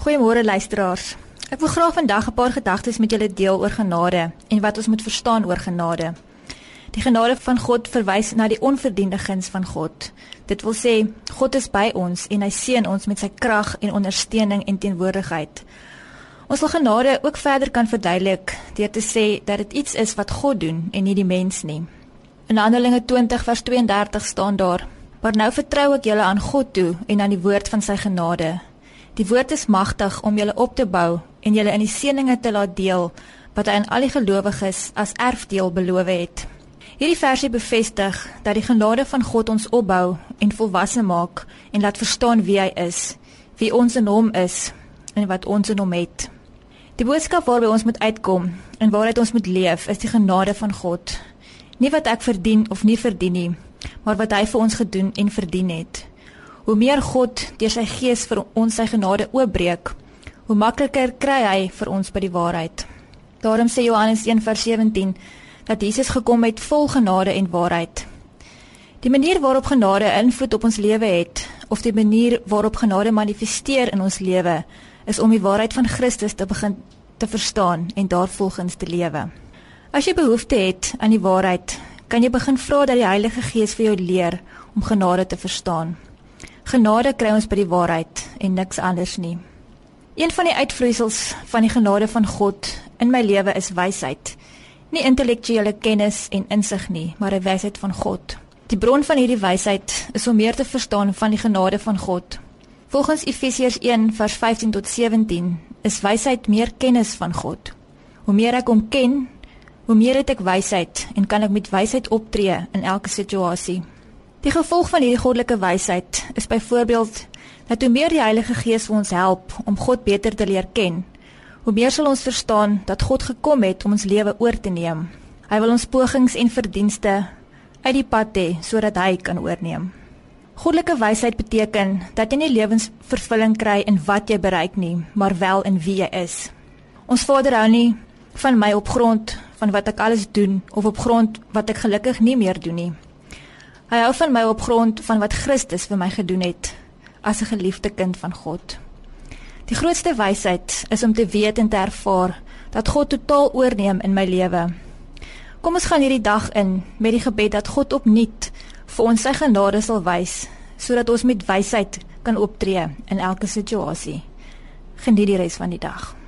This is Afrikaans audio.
Goeiemôre luisteraars. Ek wil graag vandag 'n paar gedagtes met julle deel oor genade en wat ons moet verstaan oor genade. Die genade van God verwys na die onverdiende guns van God. Dit wil sê God is by ons en hy seën ons met sy krag en ondersteuning en teenwoordigheid. Ons wil genade ook verder kan verduidelik deur te sê dat dit iets is wat God doen en nie die mens nie. In Handelinge 20 vers 32 staan daar: "Maar nou vertrou ek julle aan God toe en aan die woord van sy genade." Die woord is magtig om julle op te bou en julle in die seëninge te laat deel wat hy aan al die gelowiges as erfdeel beloof het. Hierdie versie bevestig dat die genade van God ons opbou en volwasse maak en laat verstaan wie hy is, wie ons in hom is en wat ons in hom het. Die boodskap waarby ons moet uitkom en waaruit ons moet leef, is die genade van God. Nie wat ek verdien of nie verdien nie, maar wat hy vir ons gedoen en verdien het. Hoe meer God deur sy gees vir ons sy genade oopbreek, hoe makliker kry hy vir ons by die waarheid. Daarom sê Johannes 1:17 dat Jesus gekom het vol genade en waarheid. Die manier waarop genade invloed op ons lewe het, of die manier waarop genade manifesteer in ons lewe, is om die waarheid van Christus te begin te verstaan en daarvolgens te lewe. As jy behoefte het aan die waarheid, kan jy begin vra dat die Heilige Gees vir jou leer om genade te verstaan. Genade kry ons by die waarheid en niks anders nie. Een van die uitvloeisels van die genade van God in my lewe is wysheid. Nie intellektuele kennis en insig nie, maar 'n wysheid van God. Die bron van hierdie wysheid is om meer te verstaan van die genade van God. Volgens Efesiërs 1:15 tot 17 is wysheid meer kennis van God. Hoe meer ek hom ken, hoe meer het ek wysheid en kan ek met wysheid optree in elke situasie. Die gevolg van hierdie goddelike wysheid is byvoorbeeld dat hoe meer die Heilige Gees ons help om God beter te leer ken, hoe meer sal ons verstaan dat God gekom het om ons lewe oor te neem. Hy wil ons pogings en verdienste uit die pad hê sodat hy kan oorneem. Goddelike wysheid beteken dat jy nie lewensvervulling kry in wat jy bereik nie, maar wel in wie jy is. Ons Vader hou nie van my op grond van wat ek alles doen of op grond wat ek gelukkig nie meer doen nie. Hy hou van my op grond van wat Christus vir my gedoen het as 'n geliefde kind van God. Die grootste wysheid is om te weet en te ervaar dat God totaal oorneem in my lewe. Kom ons gaan hierdie dag in met die gebed dat God opnuut vir ons sy genade sal wys sodat ons met wysheid kan optree in elke situasie. Geniet die res van die dag.